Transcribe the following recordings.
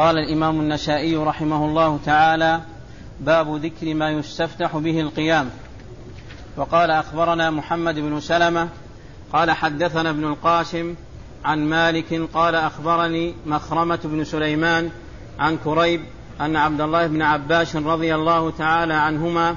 قال الإمام النسائي رحمه الله تعالى باب ذكر ما يستفتح به القيام. وقال أخبرنا محمد بن سلمة قال حدثنا ابن القاسم عن مالك قال أخبرني مخرمة بن سليمان عن كريب أن عبد الله بن عباس رضي الله تعالى عنهما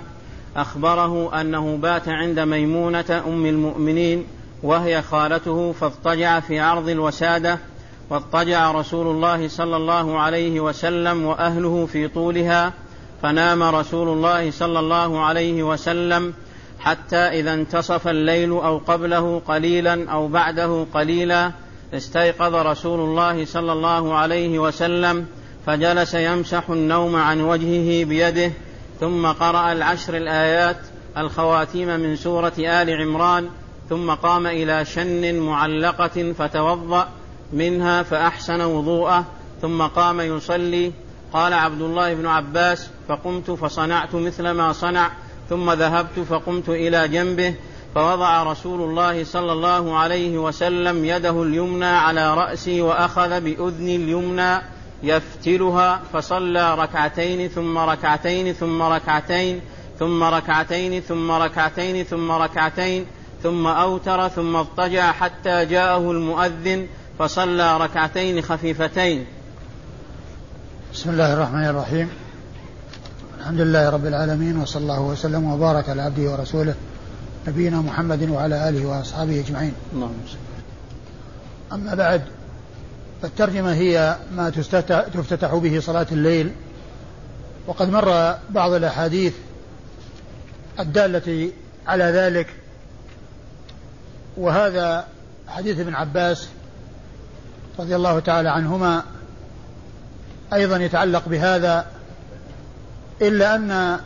أخبره أنه بات عند ميمونة أم المؤمنين وهي خالته فاضطجع في عرض الوسادة واضطجع رسول الله صلى الله عليه وسلم وأهله في طولها فنام رسول الله صلى الله عليه وسلم حتى إذا انتصف الليل أو قبله قليلا أو بعده قليلا استيقظ رسول الله صلى الله عليه وسلم فجلس يمسح النوم عن وجهه بيده ثم قرأ العشر الآيات الخواتيم من سورة آل عمران ثم قام إلى شن معلقة فتوضأ منها فأحسن وضوءه ثم قام يصلي. قال عبد الله بن عباس فقمت فصنعت مثل ما صنع ثم ذهبت فقمت إلى جنبه فوضع رسول الله صلى الله عليه وسلم يده اليمنى على رأسي وأخذ بأذني اليمنى يفتلها فصلى ركعتين ثم ركعتين ثم ركعتين ثم ركعتين ثم ركعتين ثم ركعتين ثم أوتر ثم اضطجع حتى جاءه المؤذن فصلى ركعتين خفيفتين. بسم الله الرحمن الرحيم. الحمد لله رب العالمين وصلى الله وسلم وبارك على عبده ورسوله نبينا محمد وعلى آله وأصحابه أجمعين. اللهم أما بعد فالترجمة هي ما تفتتح به صلاة الليل وقد مر بعض الأحاديث الدالة على ذلك وهذا حديث ابن عباس رضي الله تعالى عنهما أيضا يتعلق بهذا إلا أن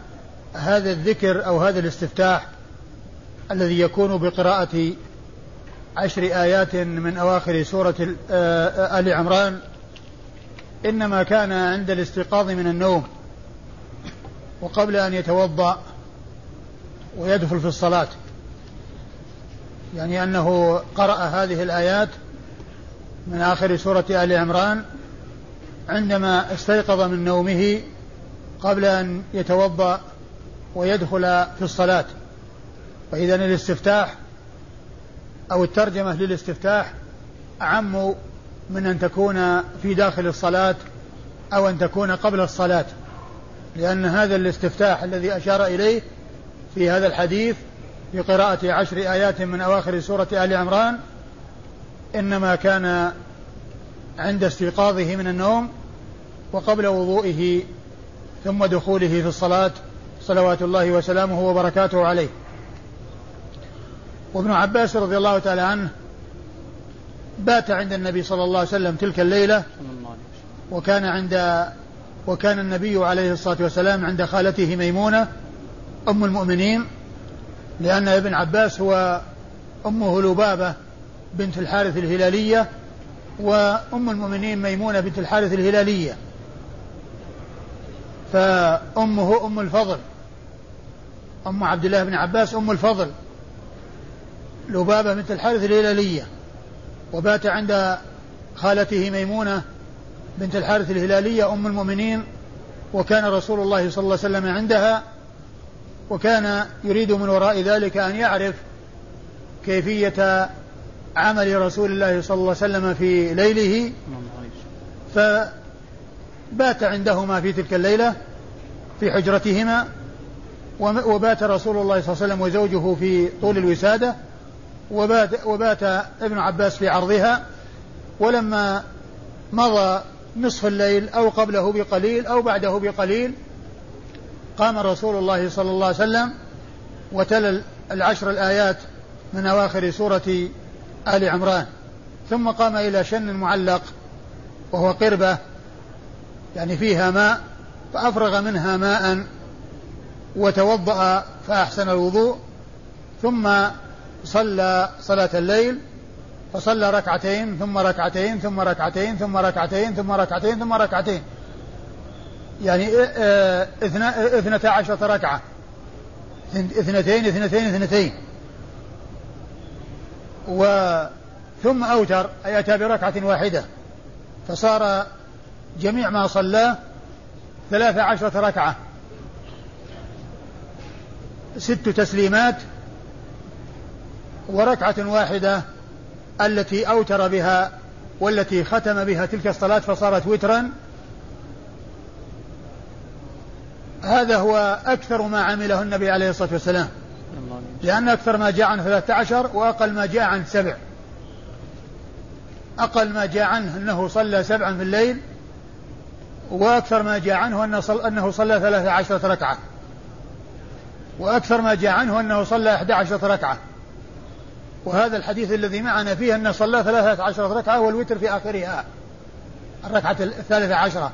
هذا الذكر أو هذا الاستفتاح الذي يكون بقراءة عشر آيات من أواخر سورة آه، آل عمران إنما كان عند الاستيقاظ من النوم وقبل أن يتوضأ ويدخل في الصلاة. يعني أنه قرأ هذه الآيات من آخر سورة آل عمران عندما استيقظ من نومه قبل أن يتوضأ ويدخل في الصلاة. فإذا الاستفتاح أو الترجمة للاستفتاح أعم من أن تكون في داخل الصلاة أو أن تكون قبل الصلاة. لأن هذا الاستفتاح الذي أشار إليه في هذا الحديث بقراءة عشر آيات من أواخر سورة آل عمران إنما كان عند استيقاظه من النوم وقبل وضوئه ثم دخوله في الصلاة صلوات الله وسلامه وبركاته عليه. وابن عباس رضي الله تعالى عنه بات عند النبي صلى الله عليه وسلم تلك الليلة وكان عند وكان النبي عليه الصلاة والسلام عند خالته ميمونة أم المؤمنين لأن ابن عباس هو أمه لبابة بنت الحارث الهلالية وأم المؤمنين ميمونة بنت الحارث الهلالية. فأمه أم الفضل. أم عبد الله بن عباس أم الفضل. لبابة بنت الحارث الهلالية. وبات عند خالته ميمونة بنت الحارث الهلالية أم المؤمنين. وكان رسول الله صلى الله عليه وسلم عندها. وكان يريد من وراء ذلك أن يعرف كيفية عمل رسول الله صلى الله عليه وسلم في ليله فبات عندهما في تلك الليلة في حجرتهما وبات رسول الله صلى الله عليه وسلم وزوجه في طول الوسادة وبات, وبات ابن عباس في عرضها ولما مضى نصف الليل أو قبله بقليل أو بعده بقليل قام رسول الله صلى الله عليه وسلم وتلا العشر الآيات من أواخر سورة آل عمران. ثم قام إلى شن معلق وهو قربة يعني فيها ماء فأفرغ منها ماء وتوضأ فأحسن الوضوء ثم صلى صلاة الليل فصلى ركعتين ثم ركعتين ثم ركعتين ثم ركعتين ثم ركعتين ثم ركعتين. يعني اثنتا عشرة ركعة. إثنتين إثنتين إثنتين. و ثم أوتر أي أتى بركعة واحدة فصار جميع ما صلاه ثلاث عشرة ركعة. ست تسليمات وركعة واحدة التي أوتر بها والتي ختم بها تلك الصلاة فصارت وترا. هذا هو أكثر ما عمله النبي عليه الصلاة والسلام. لأن أكثر ما جاء عن ثلاثة عشر وأقل ما جاء عن سبع. أقل ما جاء عنه أنه صلى سبعا في الليل وأكثر ما جاء عنه أنه صلى, أنه صلى ثلاثة عشرة ركعة. وأكثر ما جاء عنه أنه صلى أحد عشرة ركعة. وهذا الحديث الذي معنا فيه أنه صلى ثلاثة عشرة ركعة والوتر في آخرها الركعة الثالثة عشرة.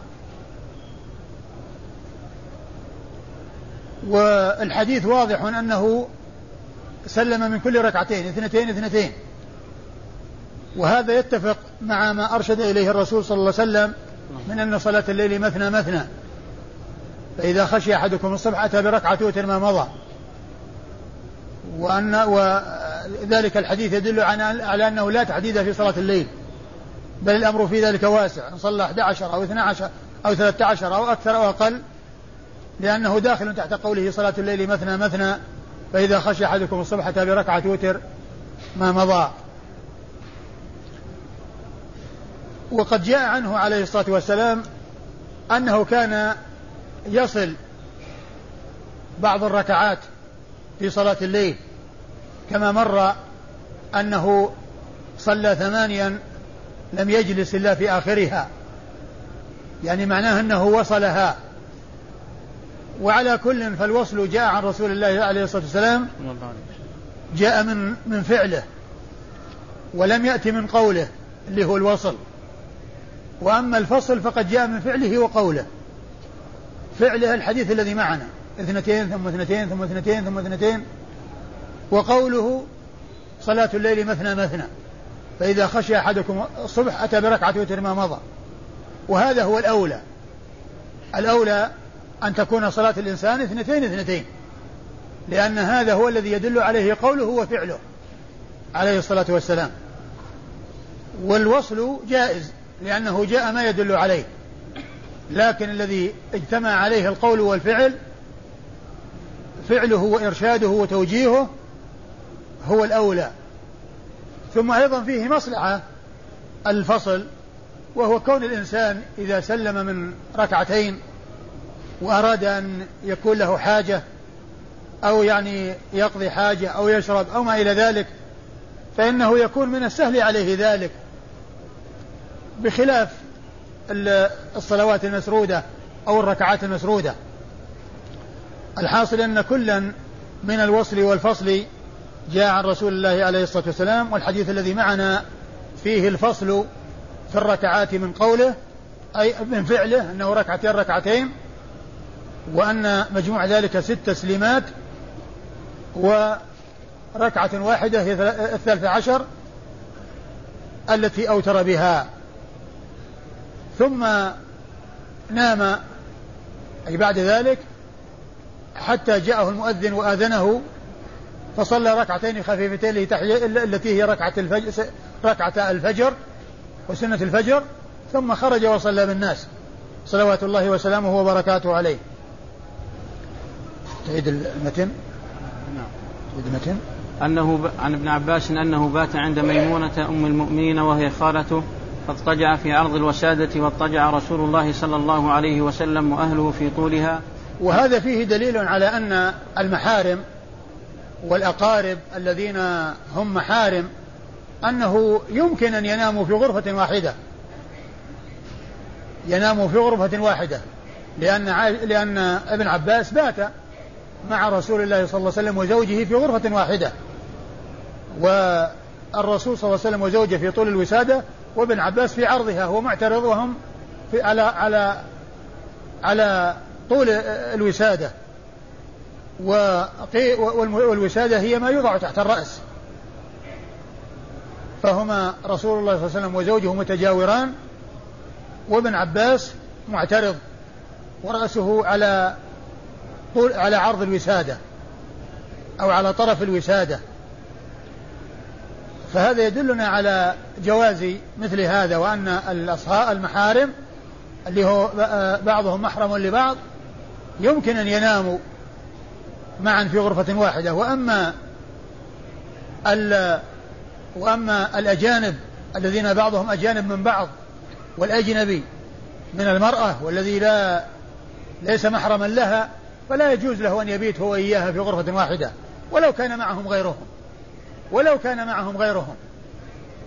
والحديث واضح أنه سلم من كل ركعتين اثنتين اثنتين. وهذا يتفق مع ما أرشد إليه الرسول صلى الله عليه وسلم من أن صلاة الليل مثنى مثنى. فإذا خشي أحدكم الصبح أتى بركعة ما مضى. وأن وذلك الحديث يدل على أنه لا تحديد في صلاة الليل. بل الأمر في ذلك واسع. إن صلى 11 أو 12 أو 13 أو أكثر أو أقل لأنه داخل تحت قوله صلاة الليل مثنى مثنى. فإذا خشي أحدكم الصبح أتى بركعة وتر ما مضى. وقد جاء عنه عليه الصلاة والسلام أنه كان يصل بعض الركعات في صلاة الليل كما مر أنه صلى ثمانيا لم يجلس إلا في آخرها. يعني معناه أنه وصلها. وعلى كل فالوصل جاء عن رسول الله عليه الصلاة والسلام جاء من من فعله ولم يأتي من قوله اللي هو الوصل. وأما الفصل فقد جاء من فعله وقوله. فعله الحديث الذي معنا. اثنتين ثم اثنتين ثم اثنتين ثم اثنتين. وقوله صلاة الليل مثنى مثنى. فإذا خشي أحدكم الصبح أتى بركعة وتر ما مضى. وهذا هو الأولى. الأولى أن تكون صلاة الإنسان اثنتين اثنتين. لأن هذا هو الذي يدل عليه قوله وفعله عليه الصلاة والسلام. والوصل جائز لأنه جاء ما يدل عليه. لكن الذي اجتمع عليه القول والفعل فعله وإرشاده وتوجيهه هو الأولى. ثم أيضا فيه مصلحة الفصل وهو كون الإنسان إذا سلم من ركعتين وأراد أن يكون له حاجة أو يعني يقضي حاجة أو يشرب أو ما إلى ذلك فإنه يكون من السهل عليه ذلك بخلاف الصلوات المسرودة أو الركعات المسرودة. الحاصل أن كلا من الوصل والفصل جاء عن رسول الله عليه الصلاة والسلام والحديث الذي معنا فيه الفصل في الركعات من قوله أي من فعله أنه ركعتين ركعتين وأن مجموع ذلك ست تسليمات وركعة واحدة هي الثالثة عشر التي أوتر بها. ثم نام أي بعد ذلك حتى جاءه المؤذن وآذنه فصلى ركعتين خفيفتين التي هي ركعة الفجر ركعة الفجر وسنة الفجر ثم خرج وصلى بالناس. صلوات الله وسلامه وبركاته عليه. تعيد المتن نعم. تعيد المتن أنه ب... عن ابن عباس أنه بات عند ميمونة أم المؤمنين وهي خالته فاضطجع في عرض الوسادة واضطجع رسول الله صلى الله عليه وسلم وأهله في طولها. وهذا فيه دليل على أن المحارم والأقارب الذين هم محارم أنه يمكن أن يناموا في غرفة واحدة. يناموا في غرفة واحدة لأن لأن ابن عباس بات. مع رسول الله صلى الله عليه وسلم وزوجه في غرفة واحدة. والرسول صلى الله عليه وسلم وزوجه في طول الوسادة وابن عباس في عرضها هو معترض وهم في على على على طول الوسادة. والوسادة هي ما يوضع تحت الرأس. فهما رسول الله صلى الله عليه وسلم وزوجه متجاوران وابن عباس معترض. ورأسه على على عرض الوسادة أو على طرف الوسادة. فهذا يدلنا على جواز مثل هذا وأن الأصهاء المحارم اللي هو بعضهم محرم لبعض يمكن أن يناموا معا في غرفة واحدة. وأما وأما الأجانب الذين بعضهم أجانب من بعض والأجنبي من المرأة والذي لا ليس محرما لها فلا يجوز له أن يبيت هو إياها في غرفة واحدة ولو كان معهم غيرهم ولو كان معهم غيرهم.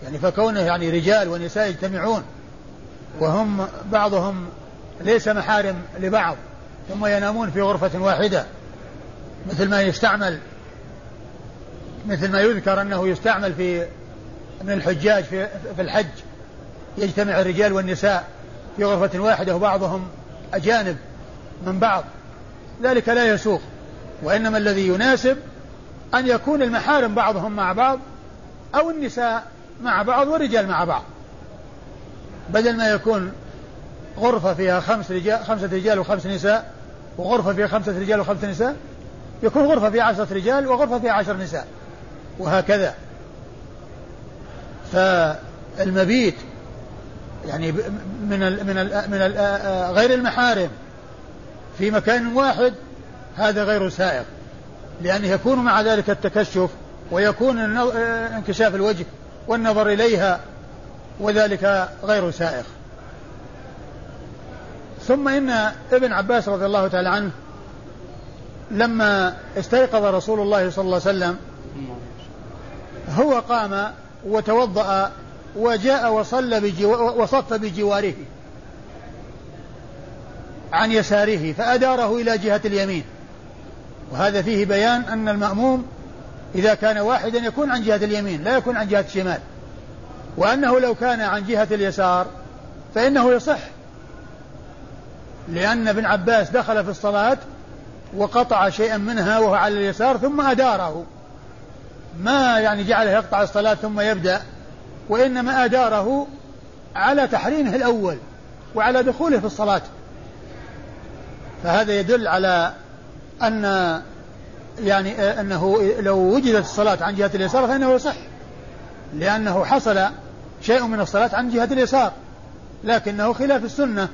يعني فكونه يعني رجال ونساء يجتمعون وهم بعضهم ليس محارم لبعض ثم ينامون في غرفة واحدة مثل ما يستعمل مثل ما يذكر أنه يستعمل في من الحجاج في, في الحج يجتمع الرجال والنساء في غرفة واحدة وبعضهم أجانب من بعض. ذلك لا يسوق. وإنما الذي يناسب أن يكون المحارم بعضهم مع بعض أو النساء مع بعض والرجال مع بعض. بدل ما يكون غرفة فيها خمس رجال خمسة رجال وخمس نساء وغرفة فيها خمسة رجال وخمس نساء يكون غرفة فيها عشرة رجال وغرفة فيها عشر نساء. وهكذا. فالمبيت يعني من ال من ال من ال غير المحارم في مكان واحد هذا غير سائغ لأنه يكون مع ذلك التكشف ويكون انكشاف الوجه والنظر إليها وذلك غير سائغ ثم إن ابن عباس رضي الله تعالى عنه لما استيقظ رسول الله صلى الله عليه وسلم هو قام وتوضأ وجاء وصلى بجو وصف بجواره. عن يساره فأداره إلى جهة اليمين. وهذا فيه بيان أن المأموم إذا كان واحدا يكون عن جهة اليمين لا يكون عن جهة الشمال. وأنه لو كان عن جهة اليسار فإنه يصح. لأن ابن عباس دخل في الصلاة وقطع شيئا منها وهو على اليسار ثم أداره. ما يعني جعله يقطع الصلاة ثم يبدأ وإنما أداره على تحريمه الأول وعلى دخوله في الصلاة. فهذا يدل على أن يعني أنه لو وجدت الصلاة عن جهة اليسار فإنه يصح لأنه حصل شيء من الصلاة عن جهة اليسار لكنه خلاف السنة.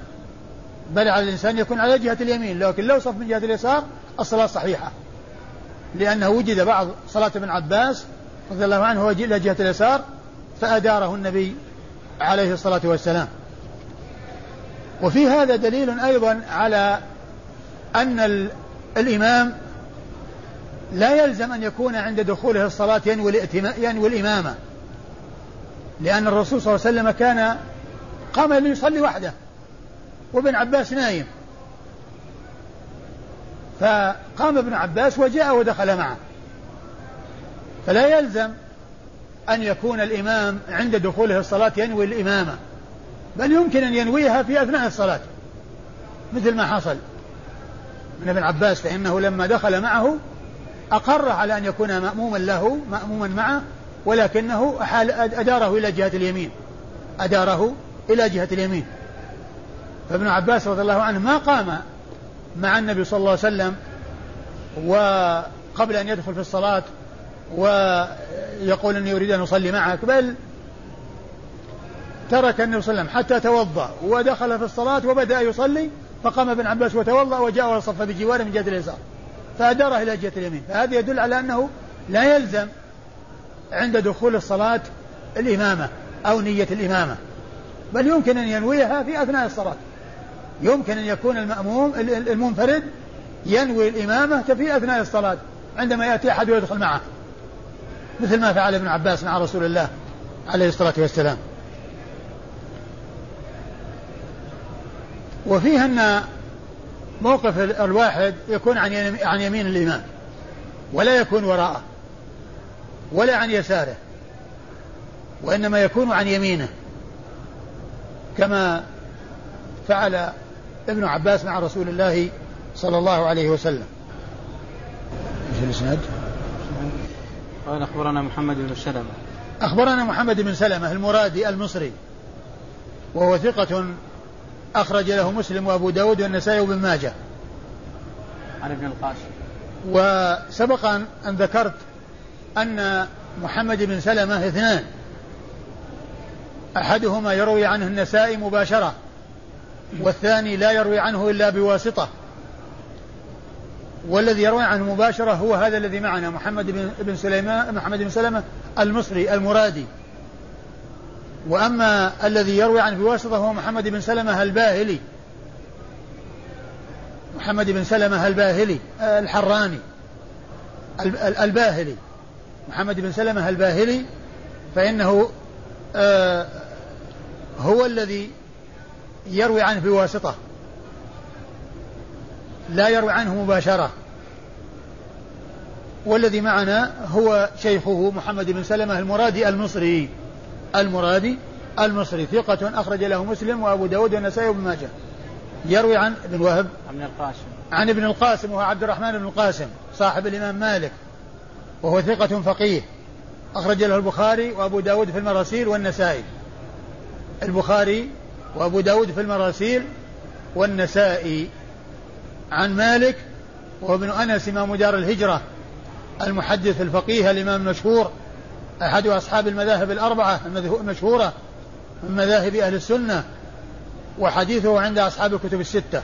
بل على الإنسان يكون على جهة اليمين لكن لو صف من جهة اليسار الصلاة صحيحة لأنه وجد بعض صلاة ابن عباس رضي الله عنه إلى جهة اليسار فأداره النبي عليه الصلاة والسلام. وفي هذا دليل أيضا على أن الإمام لا يلزم أن يكون عند دخوله الصلاة ينوي, ينوي الإمامة لأن الرسول صلى الله عليه وسلم كان قام ليصلي وحده. وابن عباس نايم. فقام ابن عباس وجاء ودخل معه. فلا يلزم أن يكون الإمام عند دخوله الصلاة ينوي الإمامة بل يمكن أن ينويها في أثناء الصلاة. مثل ما حصل. من ابن عباس فإنه لما دخل معه أقر على أن يكون مأموما له مأموما معه ولكنه أحال أداره إلى جهة اليمين. أداره إلى جهة اليمين. فابن عباس رضي الله عنه ما قام مع النبي صلى الله عليه وسلم وقبل أن يدخل في الصلاة ويقول أني أريد أن أصلي معك بل ترك النبي صلى الله عليه وسلم حتى توضأ ودخل في الصلاة وبدأ يصلي فقام ابن عباس وتوضأ وجاء وصف بجواره من جهة اليسار. فأداره إلى جهة اليمين. فهذا يدل على أنه لا يلزم عند دخول الصلاة الإمامة أو نية الإمامة. بل يمكن أن ينويها في أثناء الصلاة. يمكن أن يكون المأموم المنفرد ينوي الإمامة في أثناء الصلاة عندما يأتي أحد ويدخل معه. مثل ما فعل ابن عباس مع رسول الله عليه الصلاة والسلام. وفيها أن موقف الواحد يكون عن عن يمين الإمام ولا يكون وراءه ولا عن يساره وإنما يكون عن يمينه كما فعل ابن عباس مع رسول الله صلى الله عليه وسلم إيش الإسناد؟ قال أخبرنا محمد بن سلمة أخبرنا محمد بن سلمة المرادي المصري وهو ثقة أخرج له مسلم وأبو داود والنسائي وابن ماجه. عن ابن القاسم. وسبق أن ذكرت أن محمد بن سلمة اثنان. أحدهما يروي عنه النسائي مباشرة والثاني لا يروي عنه إلا بواسطة. والذي يروي عنه مباشرة هو هذا الذي معنا محمد بن بن سليمان محمد بن سلمة المصري المرادي. وأما الذي يروي عنه بواسطة هو محمد بن سلمة الباهلي. محمد بن سلمة الباهلي الحراني الباهلي. محمد بن سلمة الباهلي فإنه آه، هو الذي يروي عنه بواسطة لا يروي عنه مباشرة. والذي معنا هو شيخه محمد بن سلمة المرادي المصري. المرادي المصري ثقة أخرج له مسلم وأبو داود والنسائي وابن ماجه. يروي عن ابن وهب. عن القاسم. عن ابن القاسم وهو عبد الرحمن بن القاسم صاحب الإمام مالك وهو ثقة فقيه. أخرج له البخاري وأبو داود في المراسيل والنسائي. البخاري وأبو داود في المراسيل والنسائي. عن مالك وهو ابن أنس إمام دار الهجرة المحدث الفقيه الإمام المشهور أحد أصحاب المذاهب الأربعة المشهورة من مذاهب أهل السنة وحديثه عند أصحاب الكتب الستة.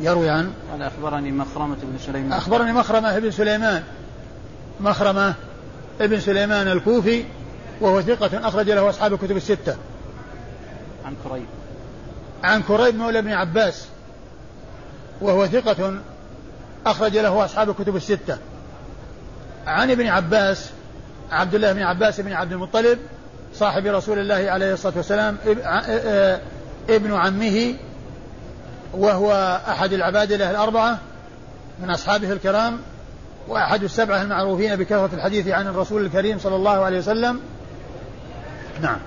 يروي عن؟ قال أخبرني مخرمة بن سليمان. أخبرني مخرمة بن سليمان. مخرمة ابن سليمان الكوفي وهو ثقة أخرج له أصحاب الكتب الستة. عن كريب. عن كريب مولى ابن عباس وهو ثقة أخرج له أصحاب الكتب الستة. عن ابن عباس عبد الله بن عباس بن عبد المطلب صاحب رسول الله عليه الصلاة والسلام ابن عمه وهو أحد العبادلة الأربعة من أصحابه الكرام وأحد السبعة المعروفين بكثرة الحديث عن الرسول الكريم صلى الله عليه وسلم. نعم.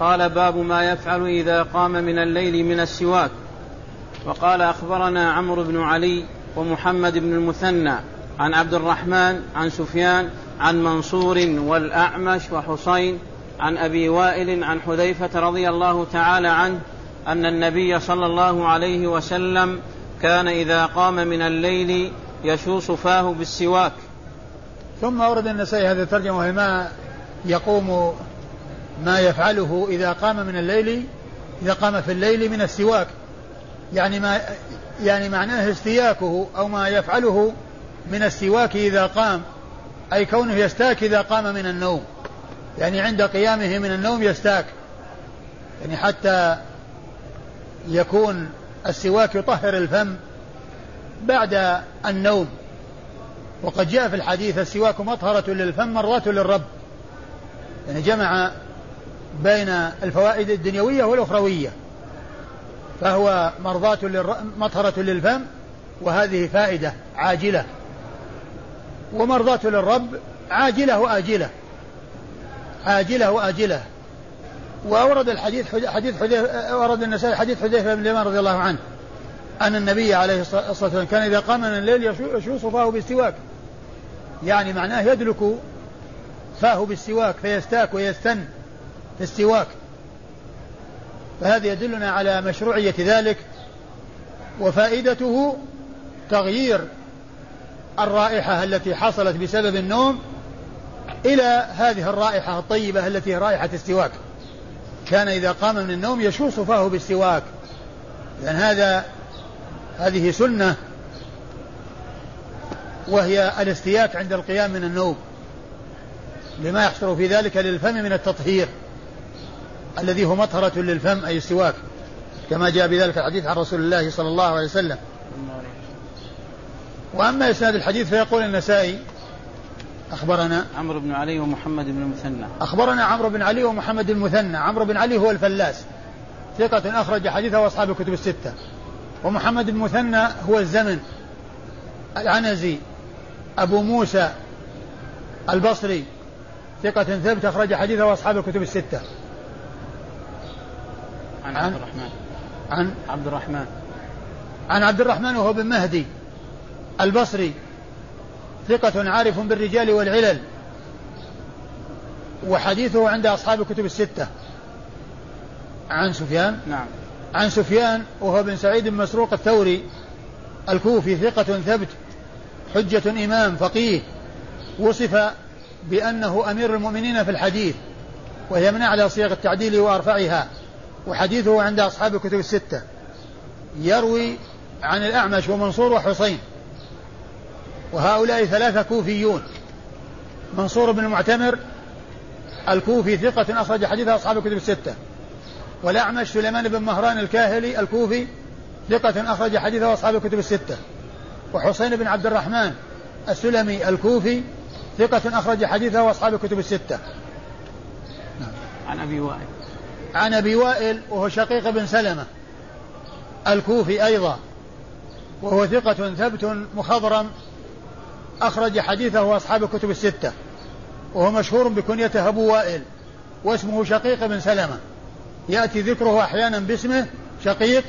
قال باب ما يفعل إذا قام من الليل من السواك. وقال أخبرنا عمرو بن علي ومحمد بن المثنى عن عبد الرحمن عن سفيان عن منصور والأعمش وحسين عن أبي وائل عن حذيفة رضي الله تعالى عنه أن النبي صلى الله عليه وسلم كان إذا قام من الليل يشوص فاه بالسواك. ثم أورد النسائي هذه الترجمة وهي ما يقوم ما يفعله إذا قام من الليل إذا قام في الليل من السواك. يعني ما يعني معناه استياكه أو ما يفعله من السواك إذا قام أي كونه يستاك إذا قام من النوم. يعني عند قيامه من النوم يستاك. يعني حتى يكون السواك يطهر الفم بعد النوم. وقد جاء في الحديث السواك مطهرة للفم مرات للرب. يعني جمع بين الفوائد الدنيوية والأخروية. فهو مرضاة مطهرة للفم وهذه فائدة عاجلة. ومرضاة للرب عاجلة وآجلة عاجلة وآجلة وأورد الحديث حديث حذيفة ورد النسائي حديث حذيفة بن اليمان رضي الله عنه أن النبي عليه الصلاة والسلام كان إذا قام من الليل يشوص فاه بالسواك. يعني معناه يدلك فاه بالسواك فيستاك ويستن في السواك. فهذا يدلنا على مشروعية ذلك وفائدته تغيير الرائحة التي حصلت بسبب النوم إلى هذه الرائحة الطيبة التي رائحة السواك. كان إذا قام من النوم يشوص فاه بالسواك. لأن هذا هذه سنة وهي الاستياك عند القيام من النوم. لما يحصل في ذلك للفم من التطهير الذي هو مطهرة للفم أي السواك. كما جاء بذلك الحديث عن رسول الله صلى الله عليه وسلم. وأما إسناد الحديث فيقول النسائي أخبرنا عمرو بن علي ومحمد بن المثنى. أخبرنا عمرو بن علي ومحمد المثنى. عمرو بن علي هو الفلاس. ثقة أخرج حديثه أصحاب الكتب الستة. ومحمد بن المثنى هو الزمن. العنزي أبو موسى البصري. ثقة ثبت أخرج حديثه أصحاب الكتب الستة. عن؟ عبد الرحمن. عن؟ عبد الرحمن. عن عبد الرحمن وهو بن مهدي. البصري ثقة عارف بالرجال والعلل وحديثه عند أصحاب الكتب الستة. عن سفيان؟ نعم. عن سفيان وهو بن سعيد بن مسروق الثوري الكوفي ثقة ثبت حجة إمام فقيه وصف بأنه أمير المؤمنين في الحديث وهي من أعلى صيغ التعديل وأرفعها وحديثه عند أصحاب الكتب الستة. يروي عن الأعمش ومنصور وحسين. وهؤلاء ثلاثة كوفيون. منصور بن المعتمر الكوفي ثقة أخرج حديثه أصحاب الكتب الستة. والأعمش سليمان بن مهران الكاهلي الكوفي ثقة أخرج حديثه أصحاب الكتب الستة. وحسين بن عبد الرحمن السلمي الكوفي ثقة أخرج حديثه وأصحاب الكتب الستة. عن أبي وائل. عن أبي وائل وهو شقيق بن سلمة الكوفي أيضا وهو ثقة ثبت مخضرم أخرج حديثه أصحاب الكتب الستة. وهو مشهور بكنيته أبو وائل واسمه شقيق بن سلمة. يأتي ذكره أحيانا باسمه شقيق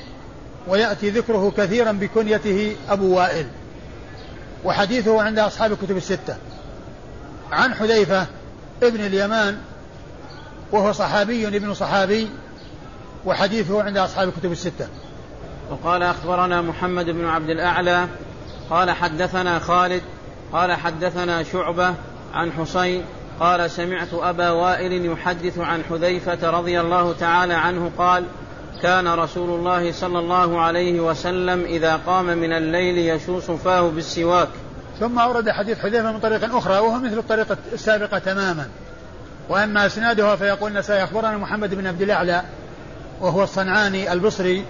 ويأتي ذكره كثيرا بكنيته أبو وائل. وحديثه عند أصحاب الكتب الستة. عن حذيفة ابن اليمان وهو صحابي ابن صحابي وحديثه عند أصحاب الكتب الستة. وقال أخبرنا محمد بن عبد الأعلى قال حدثنا خالد قال حدثنا شعبة عن حسين قال سمعت أبا وائل يحدث عن حذيفة رضي الله تعالى عنه قال كان رسول الله صلى الله عليه وسلم إذا قام من الليل يشوص فاه بالسواك. ثم أورد حديث حذيفة من طريق أخرى وهو مثل الطريقة السابقة تماما. وأما إسنادها فيقول النسائي أخبرنا محمد بن عبد الأعلى وهو الصنعاني البصري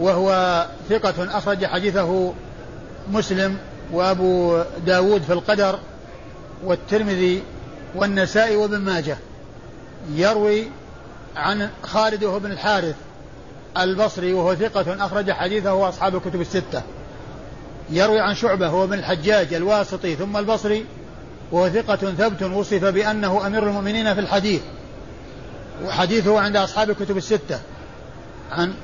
وهو ثقة أخرج حديثه مسلم. وأبو داود في القدر والترمذي والنسائي وابن ماجه. يروي عن خالد بن الحارث البصري وهو ثقة أخرج حديثه أصحاب الكتب الستة. يروي عن شعبة هو بن الحجاج الواسطي ثم البصري وهو ثقة ثبت وصف بأنه أمير المؤمنين في الحديث. وحديثه عند أصحاب الكتب الستة. عن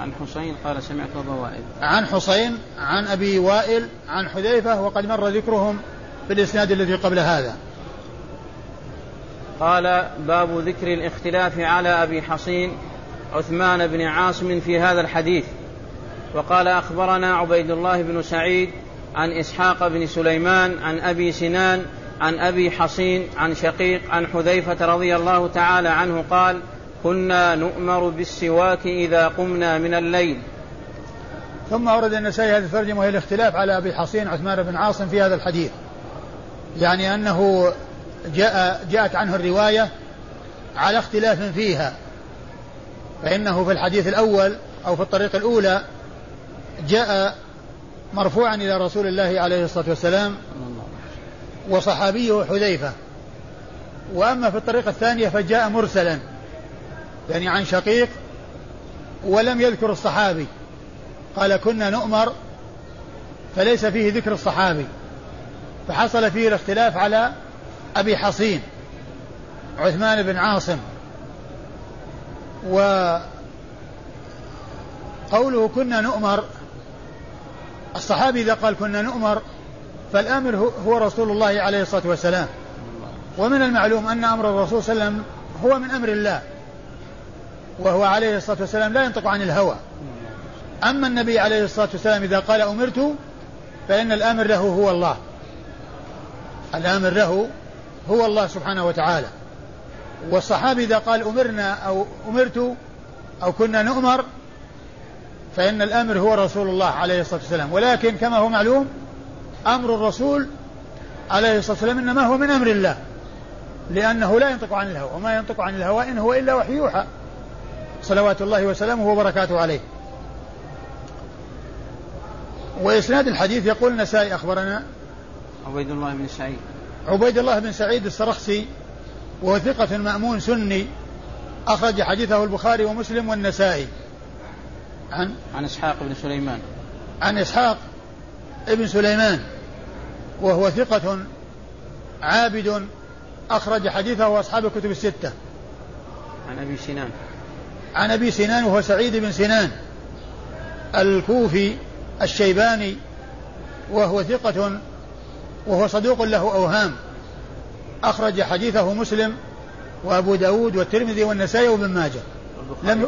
عن حسين قال سمعت أبا وائل. عن حسين عن أبي وائل عن حذيفة وقد مر ذكرهم في الإسناد الذي قبل هذا. قال باب ذكر الاختلاف على أبي حصين عثمان بن عاصم في هذا الحديث. وقال أخبرنا عبيد الله بن سعيد عن إسحاق بن سليمان عن أبي سنان عن أبي حصين عن شقيق عن حذيفة رضي الله تعالى عنه قال كنا نؤمر بالسواك إذا قمنا من الليل. ثم أورد النسائي هذه الترجمة وهي الاختلاف على أبي حصين عثمان بن عاصم في هذا الحديث. يعني أنه جاء جاءت عنه الرواية على اختلاف فيها. فإنه في الحديث الأول أو في الطريق الأولى جاء مرفوعا إلى رسول الله عليه الصلاة والسلام وصحابيه حذيفة. وأما في الطريقة الثانية فجاء مرسلا. يعني عن شقيق ولم يذكر الصحابي. قال كنا نؤمر فليس فيه ذكر الصحابي. فحصل فيه الاختلاف على أبي حصين عثمان بن عاصم وقوله كنا نؤمر الصحابي إذا قال كنا نؤمر فالآمر هو رسول الله عليه الصلاة والسلام. ومن المعلوم أن أمر الرسول صلى الله عليه وسلم هو من أمر الله. وهو عليه الصلاة والسلام لا ينطق عن الهوى. أما النبي عليه الصلاة والسلام إذا قال أمرت فإن الآمر له هو الله. الآمر له هو الله سبحانه وتعالى. والصحابي إذا قال أمرنا أو أمرت أو كنا نؤمر فإن الأمر هو رسول الله عليه الصلاة والسلام. ولكن كما هو معلوم أمر الرسول عليه الصلاة والسلام إنما هو من أمر الله لأنه لا ينطق عن الهوى. وما ينطق عن الهوى إن هو إلا وحي يوحى. صلوات الله وسلامه وبركاته عليه. وإسناد الحديث يقول النسائي أخبرنا عبيد الله بن سعيد. عبيد الله بن سعيد السرخسي وهو ثقة مأمون سني أخرج حديثه البخاري ومسلم والنسائي. عن عن إسحاق بن سليمان. عن إسحاق ابن سليمان وهو ثقة عابد أخرج حديثه أصحاب الكتب الستة. عن أبي سنان. عن أبي سنان وهو سعيد بن سنان. الكوفي الشيباني وهو ثقة وهو صدوق له أوهام. أخرج حديثه مسلم وأبو داود والترمذي والنسائي وابن ماجه. لم.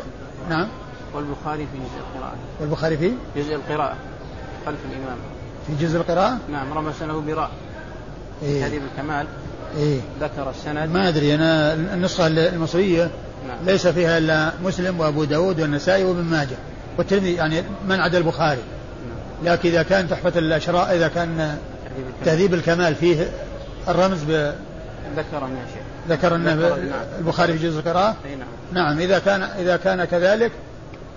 نعم. والبخاري في جزء القراءة. والبخاري في؟ جزء القراءة خلف الإمام. في جزء القراءة؟ نعم رمى سنه براء. إيه؟ الكمال. إيه؟ ذكر السند. ما أدري أنا النسخة المصرية. ليس فيها إلا مسلم وأبو داود والنسائي وابن ماجه والترمذي يعني من عدا البخاري. نعم. لكن إذا كان تحفة الأشراء إذا كان تهذيب الكمال. فيه الرمز ب ذكر يا شيخ ذكر أن البخاري في جزء القراءة؟ نعم. نعم إذا كان إذا كان كذلك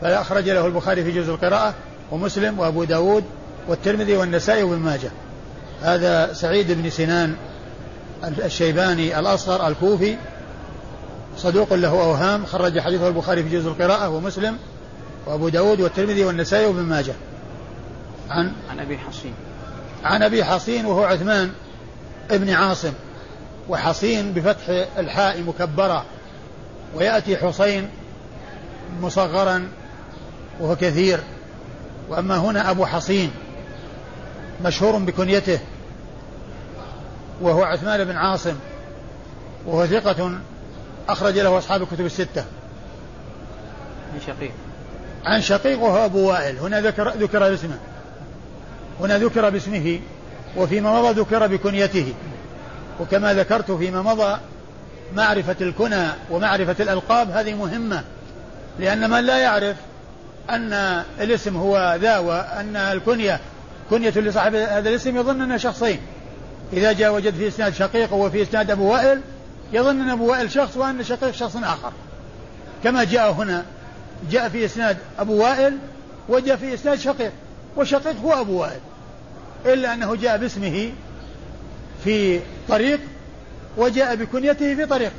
فأخرج له البخاري في جزء القراءة ومسلم وأبو داود والترمذي والنسائي وابن ماجه. هذا سعيد بن سنان الشيباني الأصغر الكوفي صدوق له أوهام خرج حديثه البخاري في جزء القراءة ومسلم وأبو داود والترمذي والنسائي وابن ماجه. عن؟ عن أبي حصين. عن أبي حصين وهو عثمان ابن عاصم. وحصين بفتح الحاء مكبرة. ويأتي حصين مصغرا وهو كثير. وأما هنا أبو حصين مشهور بكنيته. وهو عثمان بن عاصم. وهو ثقة أخرج له أصحاب الكتب الستة. عن شقيق. عن شقيق وهو أبو وائل. هنا ذكر ذكر باسمه. هنا ذكر باسمه وفيما مضى ذكر بكنيته. وكما ذكرت فيما مضى معرفة الكنى ومعرفة الألقاب هذه مهمة. لأن من لا يعرف أن الاسم هو ذا وأن الكنية كنية لصاحب هذا الاسم يظن أنه شخصين. إذا جاء وجد في إسناد شقيق وفي إسناد أبو وائل يظن أن أبو وائل شخص وأن شقيق شخص آخر. كما جاء هنا جاء في إسناد أبو وائل وجاء في إسناد شقيق وشقيق هو أبو وائل. إلا أنه جاء باسمه في طريق وجاء بكنيته في طريق.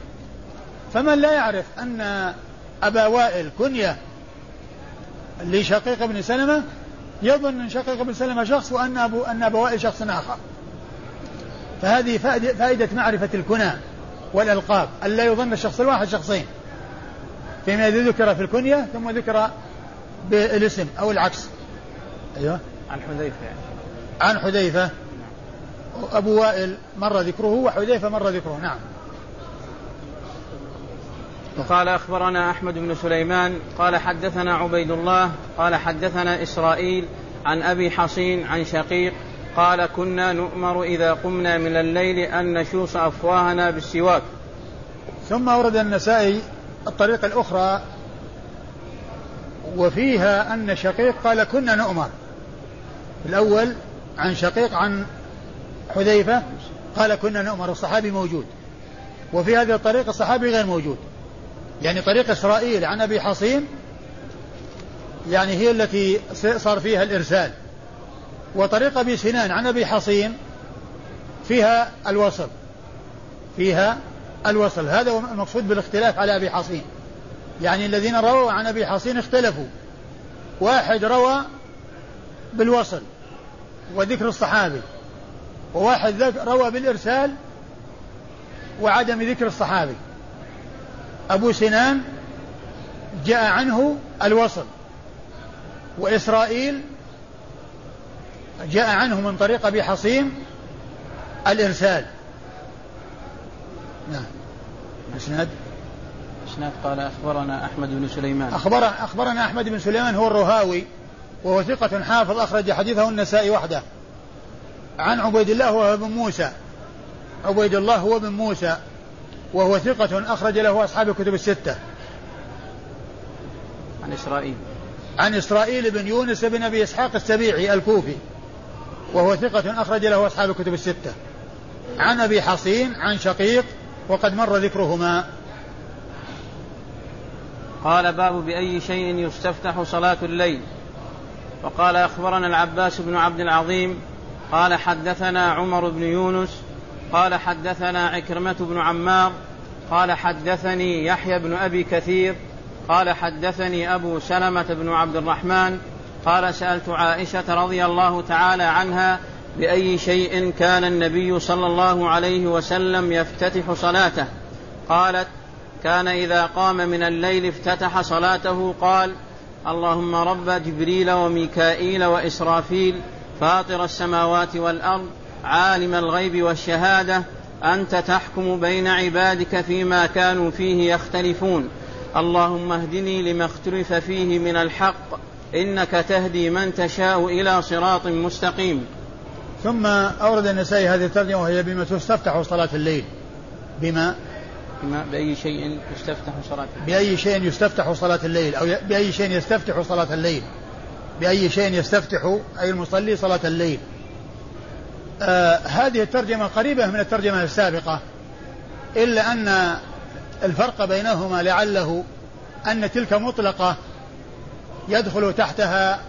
فمن لا يعرف أن أبا وائل كنية لشقيق بن سلمة يظن أن شقيق بن سلمة شخص وأن أبو أن أبا وائل شخص آخر. فهذه فائدة معرفة الكنى. والألقاب ألا يظن الشخص الواحد شخصين. فيما إذا ذكر في الكنية ثم ذكر بالاسم أو العكس. أيوه. عن حذيفة يعني. عن حذيفة. أبو وائل مر ذكره وحذيفة مر ذكره نعم. وقال أخبرنا أحمد بن سليمان قال حدثنا عبيد الله قال حدثنا إسرائيل عن أبي حصين عن شقيق قال كنا نؤمر إذا قمنا من الليل أن نشوص أفواهنا بالسواك. ثم ورد النسائي الطريقة الأخرى وفيها أن شقيق قال كنا نؤمر. الأول عن شقيق عن حذيفة قال كنا نؤمر الصحابي موجود. وفي هذه الطريقة الصحابي غير موجود. يعني طريق إسرائيل عن أبي حصين يعني هي التي صار فيها الإرسال. وطريق أبي سنان عن أبي حصين فيها الوصل فيها الوصل. هذا هو المقصود بالاختلاف على أبي حصين. يعني الذين رووا عن أبي حصين اختلفوا. واحد روى بالوصل وذكر الصحابي وواحد روى بالإرسال وعدم ذكر الصحابي. أبو سنان جاء عنه الوصل وإسرائيل جاء عنه من طريق أبي حصين الإرسال. نعم. إسناد إسناد قال أخبرنا أحمد بن سليمان. أخبر أخبرنا أحمد بن سليمان هو الرهاوي وهو ثقة حافظ أخرج حديثه النسائي وحده. عن عبيد الله وهو بن موسى. عبيد الله هو بن موسى وهو ثقة أخرج له أصحاب الكتب الستة. عن إسرائيل. عن إسرائيل بن يونس بن أبي إسحاق السبيعي الكوفي. وهو ثقة أخرج له أصحاب الكتب الستة. عن أبي حصين عن شقيق وقد مر ذكرهما. قال باب بأي شيء يستفتح صلاة الليل. وقال أخبرنا العباس بن عبد العظيم قال حدثنا عمر بن يونس قال حدثنا عكرمة بن عمار قال حدثني يحيى بن أبي كثير قال حدثني أبو سلمة بن عبد الرحمن قال سألت عائشة رضي الله تعالى عنها بأي شيء كان النبي صلى الله عليه وسلم يفتتح صلاته. قالت كان إذا قام من الليل افتتح صلاته قال اللهم رب جبريل وميكائيل وإسرافيل فاطر السماوات والأرض عالم الغيب والشهادة أنت تحكم بين عبادك فيما كانوا فيه يختلفون. اللهم اهدني لما اختلف فيه من الحق إنك تهدي من تشاء إلى صراط مستقيم. ثم أورد النسائي هذه الترجمة وهي بما تستفتح صلاة الليل. بما؟ بما بأي شيء يستفتح صلاة الليل؟ بأي شيء يستفتح صلاة الليل أو بأي شيء يستفتح صلاة الليل. بأي شيء يستفتح أي المصلي صلاة الليل. آه هذه الترجمة قريبة من الترجمة السابقة إلا أن الفرق بينهما لعله أن تلك مطلقة يدخل تحتها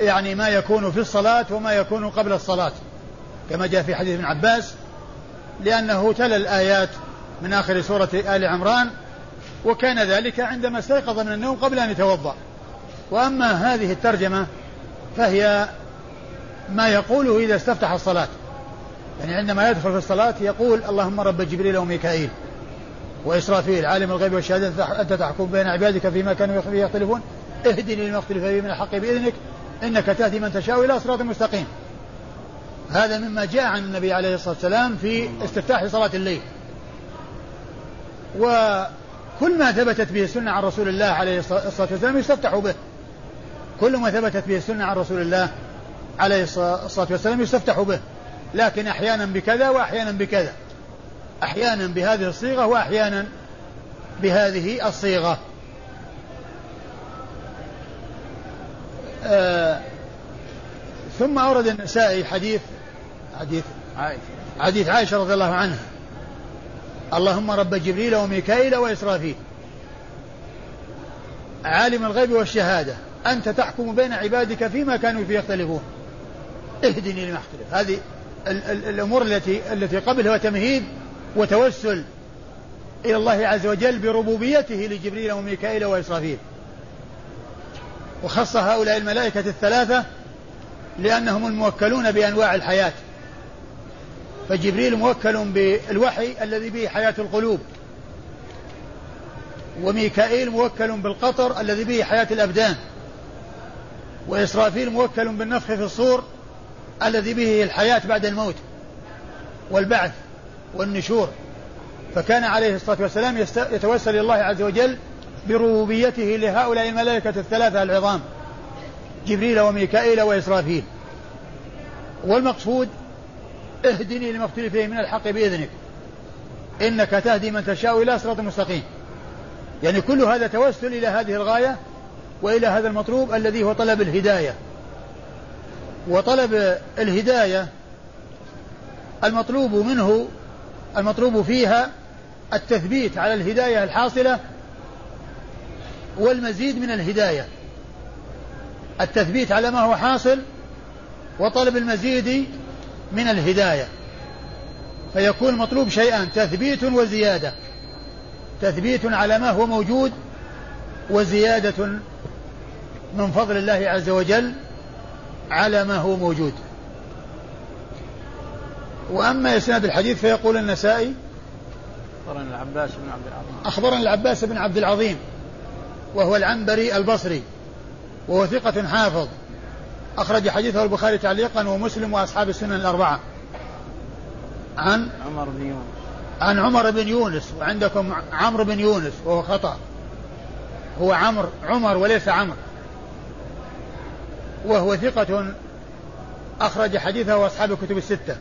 يعني ما يكون في الصلاة وما يكون قبل الصلاة. كما جاء في حديث ابن عباس لأنه تلا الآيات من آخر سورة آل عمران وكان ذلك عندما استيقظ من النوم قبل أن يتوضأ. وأما هذه الترجمة فهي ما يقوله إذا استفتح الصلاة. يعني عندما يدخل في الصلاة يقول اللهم رب جبريل وميكائيل. وإسرافيل عالم الغيب والشهادة أنت تحكم بين عبادك فيما كانوا فيه يختلفون. اهدني لما اختلف فيه من الحق بإذنك إنك تهدي من تشاء إلى صراط مستقيم. هذا مما جاء عن النبي عليه الصلاة والسلام في استفتاح صلاة الليل. وكل ما ثبتت به السنة عن رسول الله عليه الصلاة والسلام يستفتح به. كل ما ثبتت به السنة عن رسول الله عليه الصلاة والسلام يستفتح به. لكن أحيانا بكذا وأحيانا بكذا. أحيانا بهذه الصيغة وأحيانا بهذه الصيغة. آه ثم أورد النسائي حديث حديث عائشة. حديث عائشة رضي الله عنها. اللهم رب جبريل وميكائيل وإسرافيل. عالم الغيب والشهادة. أنت تحكم بين عبادك فيما كانوا فيه يختلفون. اهدني لما اختلف. هذه ال- ال- الأمور التي التي قبل هو تمهيد وتوسل إلى الله عز وجل بربوبيته لجبريل وميكائيل وإسرافيل. وخص هؤلاء الملائكة الثلاثة لأنهم الموكلون بأنواع الحياة. فجبريل موكل بالوحي الذي به حياة القلوب وميكائيل موكل بالقطر الذي به حياة الأبدان وإسرافيل موكل بالنفخ في الصور الذي به الحياة بعد الموت والبعث. والنشور. فكان عليه الصلاة والسلام يتوسل إلى الله عز وجل بربوبيته لهؤلاء الملائكة الثلاثة العظام جبريل وميكائيل وإسرافيل. والمقصود اهدني لما اختلف فيه من الحق بإذنك. إنك تهدي من تشاء إلى صراط مستقيم. يعني كل هذا توسل إلى هذه الغاية وإلى هذا المطلوب الذي هو طلب الهداية. وطلب الهداية المطلوب منه المطلوب فيها التثبيت على الهداية الحاصلة والمزيد من الهداية. التثبيت على ما هو حاصل وطلب المزيد من الهداية. فيكون مطلوب شيئان تثبيت وزيادة. تثبيت على ما هو موجود وزيادة من فضل الله عز وجل على ما هو موجود. وأما إسناد الحديث فيقول النسائي أخبرنا العباس بن عبد العظيم. أخبرنا العباس بن عبد العظيم وهو العنبري البصري وهو ثقة حافظ أخرج حديثه البخاري تعليقا ومسلم وأصحاب السنن الأربعة. عن عمر بن يونس. عن عمر بن يونس وعندكم عمرو بن يونس وهو خطأ. هو عمر عمر وليس عمر وهو ثقة أخرج حديثه أصحاب الكتب الستة.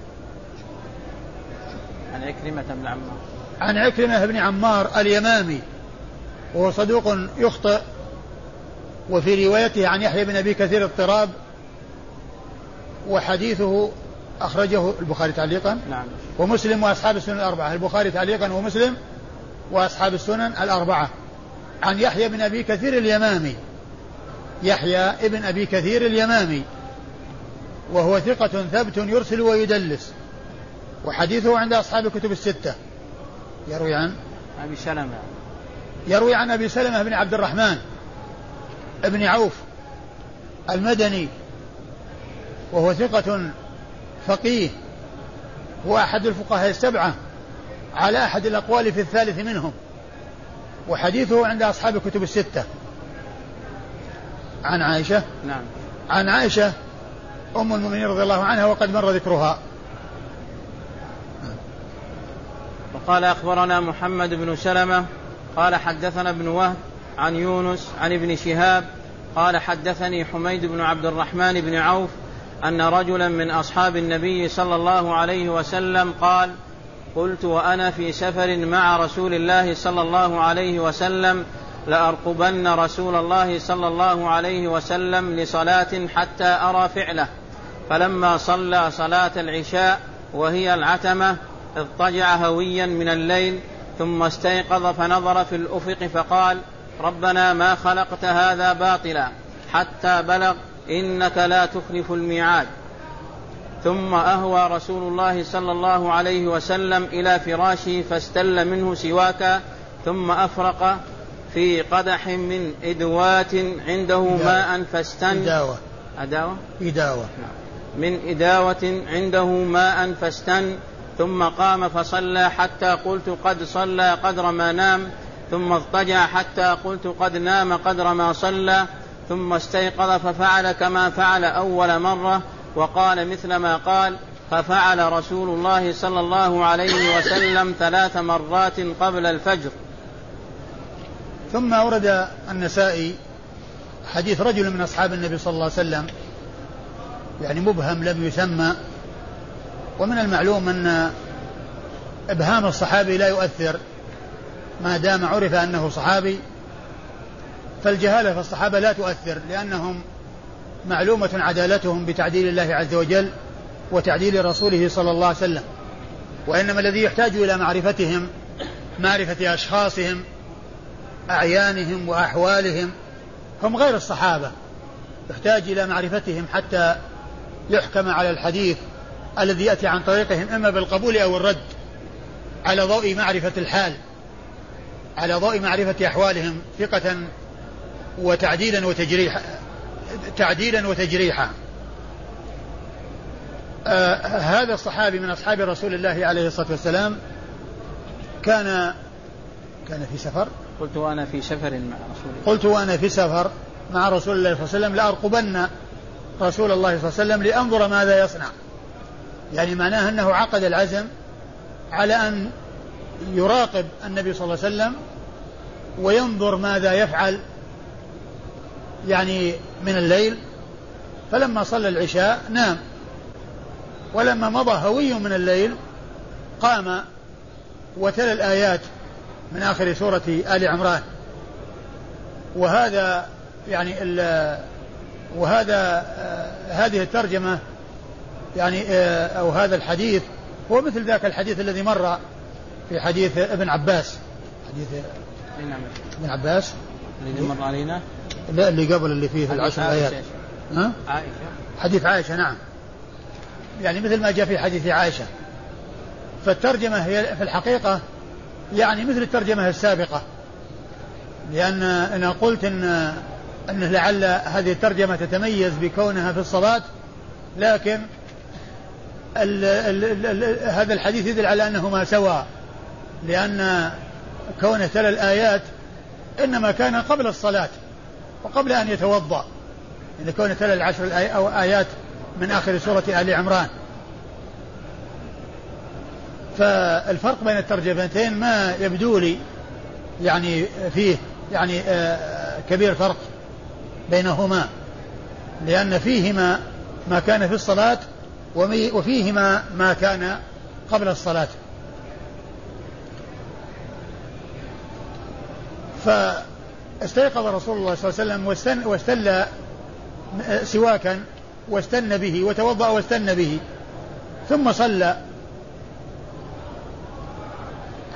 عن عكرمة بن عمار. عن عكرمة بن عمار اليمامي وهو صدوق يخطئ وفي روايته عن يحيى بن أبي كثير اضطراب وحديثه أخرجه البخاري تعليقا نعم. ومسلم وأصحاب السنن الأربعة. البخاري تعليقا ومسلم وأصحاب السنن الأربعة. عن يحيى بن أبي كثير اليمامي. يحيى ابن أبي كثير اليمامي وهو ثقة ثبت يرسل ويدلس. وحديثه عند أصحاب الكتب الستة. يروي عن أبي سلمة. يروي عن أبي سلمة بن عبد الرحمن بن عوف المدني وهو ثقة فقيه هو أحد الفقهاء السبعة على أحد الأقوال في الثالث منهم وحديثه عند أصحاب الكتب الستة. عن عائشة؟ نعم. عن عائشة أم المؤمنين رضي الله عنها وقد مر ذكرها. وقال أخبرنا محمد بن سلمة قال حدثنا ابن وهب عن يونس عن ابن شهاب قال حدثني حميد بن عبد الرحمن بن عوف أن رجلا من أصحاب النبي صلى الله عليه وسلم قال قلت وأنا في سفر مع رسول الله صلى الله عليه وسلم لأرقبن رسول الله صلى الله عليه وسلم لصلاة حتى أرى فعله فلما صلى صلاة العشاء وهي العتمة اضطجع هويا من الليل ثم استيقظ فنظر في الأفق فقال ربنا ما خلقت هذا باطلا حتى بلغ إنك لا تخلف الميعاد. ثم أهوى رسول الله صلى الله عليه وسلم إلى فراشه فاستل منه سواكا ثم أفرق في قدح من إدوات عنده ماء فاستن. إداوة. أداوة؟ إداوة. من إداوة عنده ماء فاستن ثم قام فصلى حتى قلت قد صلى قدر ما نام ثم اضطجع حتى قلت قد نام قدر ما صلى ثم استيقظ ففعل كما فعل أول مرة وقال مثل ما قال ففعل رسول الله صلى الله عليه وسلم ثلاث مرات قبل الفجر. ثم أورد النسائي حديث رجل من أصحاب النبي صلى الله عليه وسلم يعني مبهم لم يسمى ومن المعلوم أن إبهام الصحابي لا يؤثر ما دام عرف أنه صحابي فالجهالة في الصحابة لا تؤثر لأنهم معلومة عدالتهم بتعديل الله عز وجل وتعديل رسوله صلى الله عليه وسلم. وإنما الذي يحتاج إلى معرفتهم معرفة أشخاصهم أعيانهم وأحوالهم هم غير الصحابة. يحتاج إلى معرفتهم حتى يحكم على الحديث. الذي يأتي عن طريقهم إما بالقبول أو الرد على ضوء معرفة الحال على ضوء معرفة أحوالهم ثقة وتعديلا وتجريحا تعديلا وتجريحا. آه هذا الصحابي من أصحاب رسول الله عليه الصلاة والسلام كان كان في سفر؟ قلت وأنا في سفر مع رسول الله. قلت وأنا في سفر مع رسول الله صلى الله عليه وسلم لأرقبن رسول الله صلى الله عليه وسلم لأنظر ماذا يصنع. يعني معناه أنه عقد العزم على أن يراقب النبي صلى الله عليه وسلم وينظر ماذا يفعل يعني من الليل. فلما صلى العشاء نام ولما مضى هوي من الليل قام وتلا الآيات من آخر سورة آل عمران. وهذا يعني وهذا آه، هذه الترجمة يعني آه، أو هذا الحديث هو مثل ذاك الحديث الذي مر في حديث ابن عباس. حديث نعم. ابن عباس. الذي مر علينا؟ لا اللي قبل اللي فيه العشر آيات. ها؟ عائشة. حديث عائشة نعم. يعني مثل ما جاء في حديث عائشة. فالترجمة هي في الحقيقة يعني مثل الترجمة السابقة. لأن أنا قلت أن أنه لعل هذه الترجمة تتميز بكونها في الصلاة لكن ال ال ال هذا الحديث يدل على أنه ما سوى لأن كونه تلا الآيات إنما كان قبل الصلاة وقبل أن يتوضأ. يعني كونه تلا العشر الآي أو آيات من آخر سورة آل عمران. فالفرق بين الترجمتين ما يبدو لي يعني فيه يعني آه، كبير فرق بينهما لأن فيهما ما كان في الصلاة وفيهما ما كان قبل الصلاة. فاستيقظ رسول الله صلى الله عليه وسلم واستل سواكا واستن به وتوضأ واستن به ثم صلى.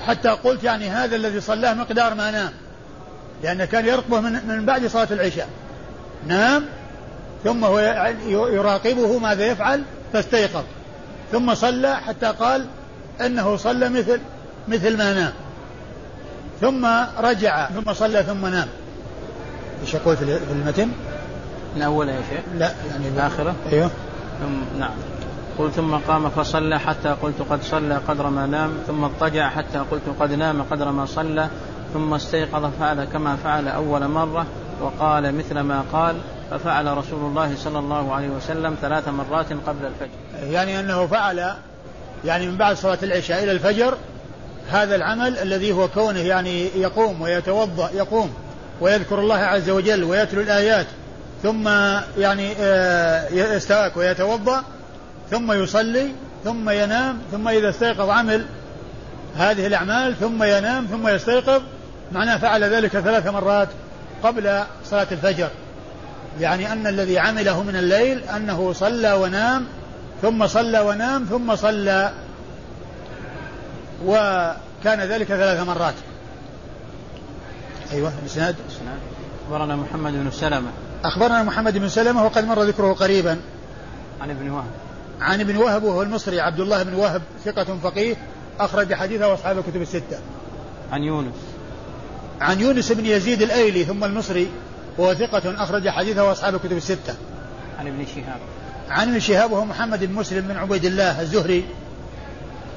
حتى قلت يعني هذا الذي صلاه مقدار ما نام لأنه كان يرقبه من, من بعد صلاة العشاء. نام ثم هو يراقبه ماذا يفعل؟ فاستيقظ ثم صلى حتى قال إنه صلى مثل مثل ما نام ثم رجع ثم صلى ثم نام إيش قلت في المتن؟ الأول يا شيخ؟ لا يعني الآخرة؟ أيوه ثم نعم قل ثم قام فصلى حتى قلت قد صلى قدر ما نام ثم اضطجع حتى قلت قد نام قدر ما صلى ثم استيقظ فعل كما فعل أول مرة وقال مثل ما قال ففعل رسول الله صلى الله عليه وسلم ثلاث مرات قبل الفجر. يعني أنه فعل يعني من بعد صلاة العشاء إلى الفجر هذا العمل الذي هو كونه يعني يقوم ويتوضأ يقوم ويذكر الله عز وجل ويتلو الآيات ثم يعني آه، يستاك ويتوضأ ثم يصلي ثم ينام ثم إذا استيقظ عمل هذه الأعمال ثم ينام ثم يستيقظ معناه فعل ذلك ثلاث مرات قبل صلاة الفجر. يعني أن الذي عمله من الليل أنه صلى ونام ثم صلى ونام ثم صلى وكان ذلك ثلاث مرات. أيوة الإسناد أخبرنا محمد بن سلمة. أخبرنا محمد بن سلمة وقد مر ذكره قريبا. عن ابن وهب. عن ابن وهب وهو المصري عبد الله بن وهب ثقة فقيه أخرج حديثه أصحاب الكتب الستة. عن يونس. عن يونس بن يزيد الأيلي ثم المصري. وهو ثقة أخرج حديثه أصحاب الكتب الستة. عن ابن شهاب. عن ابن شهاب وهو محمد بن مسلم بن عبيد الله الزهري.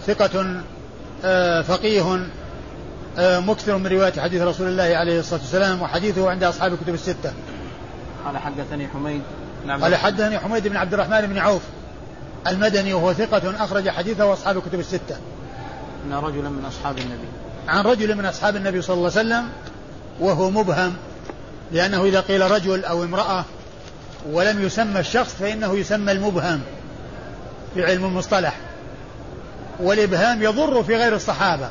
ثقة آه، فقيه آه، مكثر من رواية حديث رسول الله عليه الصلاة والسلام وحديثه عند أصحاب الكتب الستة. قال حدثني حميد قال حدثني حميد بن عبد الرحمن بن عوف المدني وهو ثقة أخرج حديثه أصحاب الكتب الستة. أن رجلا من أصحاب النبي. عن رجل من أصحاب النبي صلى الله عليه وسلم وهو مبهم. لأنه إذا قيل رجل أو امرأة ولم يسمى الشخص فإنه يسمى المبهم في علم المصطلح. والإبهام يضر في غير الصحابة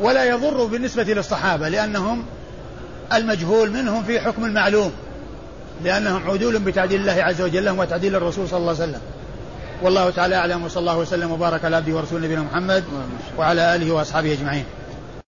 ولا يضر بالنسبة للصحابة لأنهم المجهول منهم في حكم المعلوم لأنهم عدول بتعديل الله عز وجل لهم وتعديل الرسول صلى الله عليه وسلم. والله تعالى أعلم وصلى الله وسلم وبارك على عبده ورسوله نبينا محمد وعلى آله وأصحابه أجمعين.